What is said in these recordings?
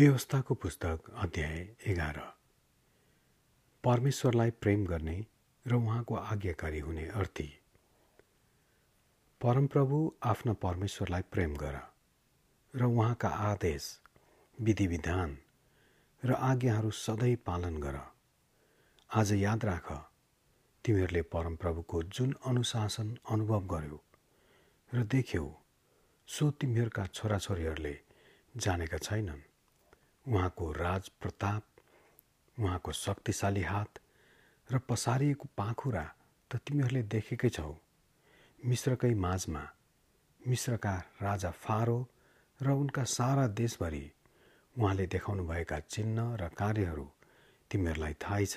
व्यवस्थाको पुस्तक अध्याय एघार। परमेश्वरलाई प्रेम गर्ने र उहाँको आज्ञाकारी हुने अर्थी। परमप्रभु आफ्ना परमेश्वरलाई प्रेम गर र उहाँका आदेश विधि विधान र आज्ञाहरू सधैँ पालन गर। आज याद राख तिमीहरूले परमप्रभुको जुन अनुशासन अनुभव गर्यो र देख्यौ सो तिमीहरूका छोराछोरीहरूले जानेका छैनन्। उहाँको राज प्रताप उहाँको शक्तिशाली हात र पसारिएको पाखुरा त तिमीहरूले देखेकै छौ। मिश्रकै माझमा मिश्रका राजा फारो र उनका सारा देशभरि उहाँले देखाउनुभएका चिन्ह र कार्यहरू तिमीहरूलाई थाहै छ।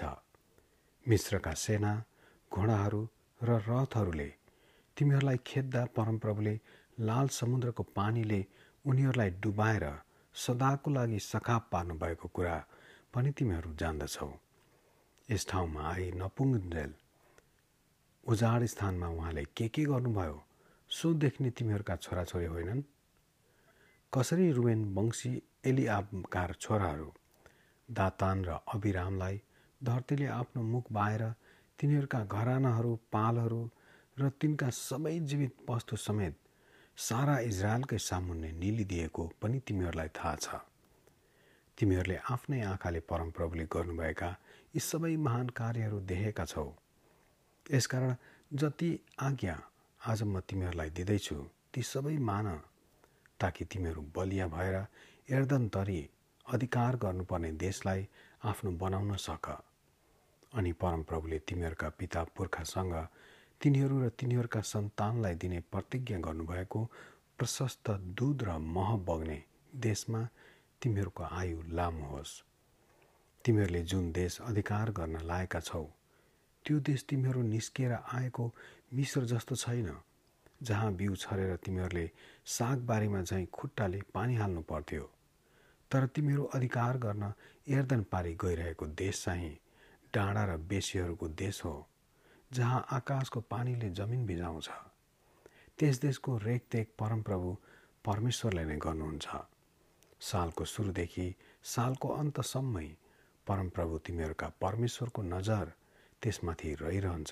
मिश्रका सेना घोडाहरू र रथहरूले तिमीहरूलाई खेद्दा परमप्रभुले लाल समुद्रको पानीले उनीहरूलाई डुबाएर सदाको लागि सखाप पार्नुभएको कुरा पनि तिमीहरू जान्दछौ। यस ठाउँमा आई नपुङ्जेल उजाड स्थानमा उहाँले के के गर्नुभयो सो देख्ने तिमीहरूका छोराछोरी होइनन्। कसरी रुवेन वंशी एलिआबका छोराहरू दातान र अभिरामलाई धरतीले आफ्नो मुख बाएर तिनीहरूका घरानाहरू पालहरू र तिनका सबै जीवित वस्तु समेत सारा इजरायलकै सामुन्ने निलिदिएको पनि तिमीहरूलाई थाहा छ। तिमीहरूले आफ्नै आँखाले परमप्रभुले गर्नुभएका यी सबै महान कार्यहरू देखेका छौ। यसकारण जति आज्ञा आज म तिमीहरूलाई दिँदैछु ती सबै मान ताकि तिमीहरू बलिया भएर एर्दन तरी अधिकार गर्नुपर्ने देशलाई आफ्नो बनाउन सक। अनि परमप्रभुले तिमीहरूका पिता पुर्खासँग तिनीहरू र तिनीहरूका सन्तानलाई दिने प्रतिज्ञा गर्नुभएको प्रशस्त दुध र मह बग्ने देशमा तिमीहरूको आयु लामो होस्। तिमीहरूले जुन देश अधिकार गर्न लागेका छौ त्यो देश तिमीहरू निस्किएर आएको मिश्र जस्तो छैन जहाँ बिउ छरेर तिमीहरूले सागबारीमा झैँ खुट्टाले पानी हाल्नु पर्थ्यो। तर तिमीहरू अधिकार गर्न एर्दन पारी गइरहेको देश चाहिँ डाँडा र बेसीहरूको देश हो। जहाँ आकाशको पानीले जमिन भिजाउँछ त्यस देशको रेखदेख परमप्रभु परमेश्वरले नै गर्नुहुन्छ। सालको सुरुदेखि सालको अन्तसम्मै परमप्रभु तिमीहरूका परमेश्वरको नजर त्यसमाथि रहिरहन्छ।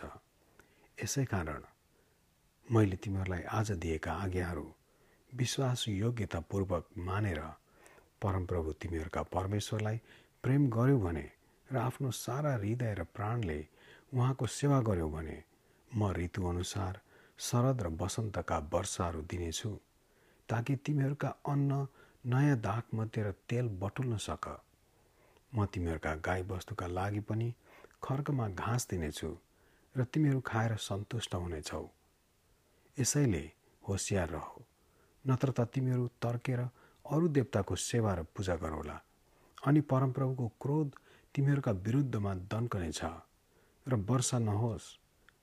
यसै कारण मैले तिमीहरूलाई आज दिएका आज्ञाहरू विश्वास योग्यतापूर्वक मानेर परमप्रभु तिमीहरूका परमेश्वरलाई प्रेम गर्यो भने र आफ्नो सारा हृदय र प्राणले उहाँको सेवा गर्यौ भने म ऋतुअनुसार शरद र वसन्तका वर्षाहरू दिनेछु ताकि तिमीहरूका अन्न नयाँ दागमध्ये र तेल बटुल्न सक। म तिमीहरूका गाईबस्तुका लागि पनि खर्कमा घाँस दिनेछु र तिमीहरू खाएर सन्तुष्ट हुनेछौ। यसैले होसियार रह नत्र त तिमीहरू तर्केर अरू देवताको सेवा र पूजा गरौला अनि परमप्रभुको क्रोध तिमीहरूका विरुद्धमा दन्कनेछ। र वर्षा नहोस्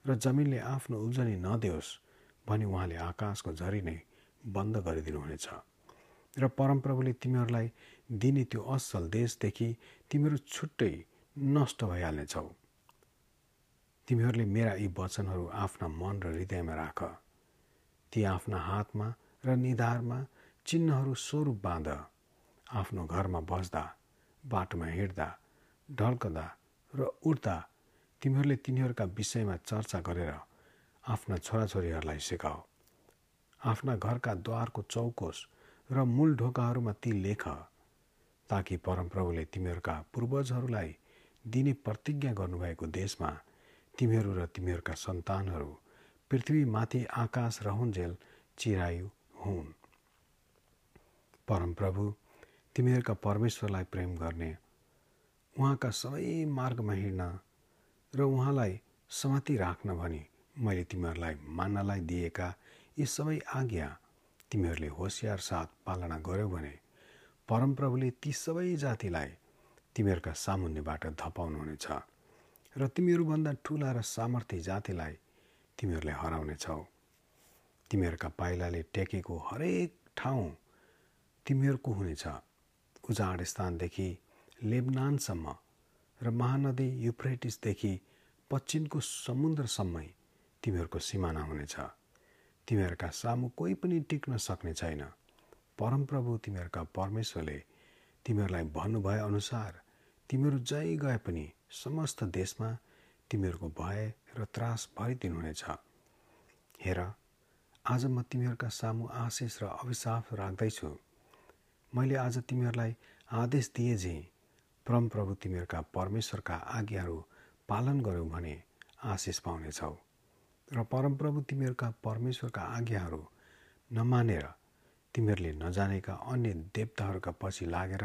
र जमिनले आफ्नो उब्जनी नदियोस् भने उहाँले आकाशको झरी नै बन्द गरिदिनुहुनेछ। र परमप्रभुले तिमीहरूलाई दिने त्यो असल देशदेखि तिमीहरू छुट्टै नष्ट भइहाल्नेछौ। तिमीहरूले मेरा यी वचनहरू आफ्ना मन र हृदयमा राख। ती आफ्ना हातमा र निधारमा चिन्हहरू स्वरूप बाँध। आफ्नो घरमा बस्दा बाटोमा हिँड्दा ढल्कदा र उड्दा तिमीहरूले तिनीहरूका विषयमा चर्चा गरेर आफ्ना छोराछोरीहरूलाई सिकाऊ आफ्ना घरका द्वारको चौकोस र मूल ढोकाहरूमा ती लेख ताकि परमप्रभुले तिमीहरूका पूर्वजहरूलाई दिने प्रतिज्ञा गर्नुभएको देशमा तिमीहरू र तिमीहरूका सन्तानहरू पृथ्वीमाथि आकाश रहन्जेल चिरायु हुन्। परमप्रभु तिमीहरूका परमेश्वरलाई प्रेम गर्ने उहाँका सबै मार्गमा हिँड्न र उहाँलाई समाति राख्न भनी मैले तिमीहरूलाई मान्नलाई दिएका यी सबै आज्ञा तिमीहरूले होसियार साथ पालना गर्यौ भने परमप्रभुले ती सबै जातिलाई तिमीहरूका सामुन्यबाट धपाउनुहुनेछ र तिमीहरूभन्दा ठुला र सामर्थ्य जातिलाई तिमीहरूले हराउनेछौ। तिमीहरूका पाइलाले टेकेको हरेक ठाउँ तिमीहरूको हुनेछ। उजाड स्थानदेखि लेबनानसम्म र महानदी युफ्रेटिसदेखि पश्चिमको समुद्रसम्मै तिमीहरूको सिमाना हुनेछ। तिमीहरूका सामु कोही पनि टिक्न सक्ने छैन। परमप्रभु तिमीहरूका परमेश्वरले तिमीहरूलाई भन्नुभए अनुसार तिमीहरू जहीँ गए पनि समस्त देशमा तिमीहरूको भय र त्रास भरिदिनुहुनेछ हेर आज म तिमीहरूका सामु आशिष र अभिशाप राख्दैछु। मैले आज तिमीहरूलाई आदेश दिए जे परमप्रभु तिमीहरूका परमेश्वरका आज्ञाहरू पालन गर्यौ भने आशिष पाउनेछौ। र परमप्रभु तिमीहरूका परमेश्वरका आज्ञाहरू नमानेर तिमीहरूले नजानेका अन्य देवताहरूका पछि लागेर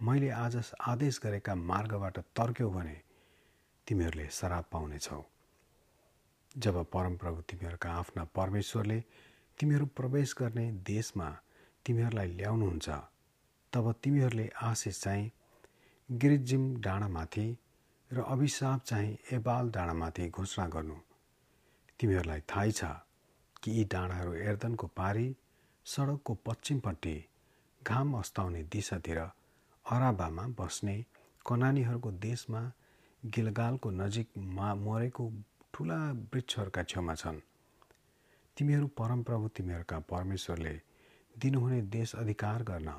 मैले आज आदेश गरेका मार्गबाट तर्क्यौ भने तिमीहरूले श्राप पाउनेछौ। जब परमप्रभु तिमीहरूका आफ्ना परमेश्वरले तिमीहरू प्रवेश गर्ने देशमा तिमीहरूलाई ल्याउनुहुन्छ तब तिमीहरूले आशिष चाहिँ गिरिजिम डाँडामाथि र अभिशाप चाहिँ एबाल डाँडामाथि घोषणा गर्नु। तिमीहरूलाई थाहै छ कि यी डाँडाहरू एर्दनको पारी सडकको पश्चिमपट्टि घाम अस्ताउने दिशातिर अराबामा बस्ने कनानीहरूको देशमा गिलगालको नजिकमा मरेको ठुला वृक्षहरूका छेउमा छन्। तिमीहरू परमप्रभु तिमीहरूका परमेश्वरले दिनुहुने देश अधिकार गर्न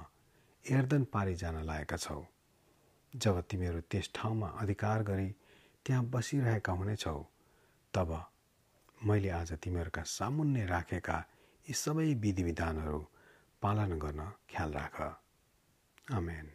एर्दन पारी जान लागेका छौ। जब तिमीहरू त्यस ठाउँमा अधिकार गरी त्यहाँ बसिरहेका हुनेछौ तब मैले आज तिमीहरूका सामुन्ने राखेका यी सबै विधिविधानहरू पालन गर्न ख्याल राख। आमेन।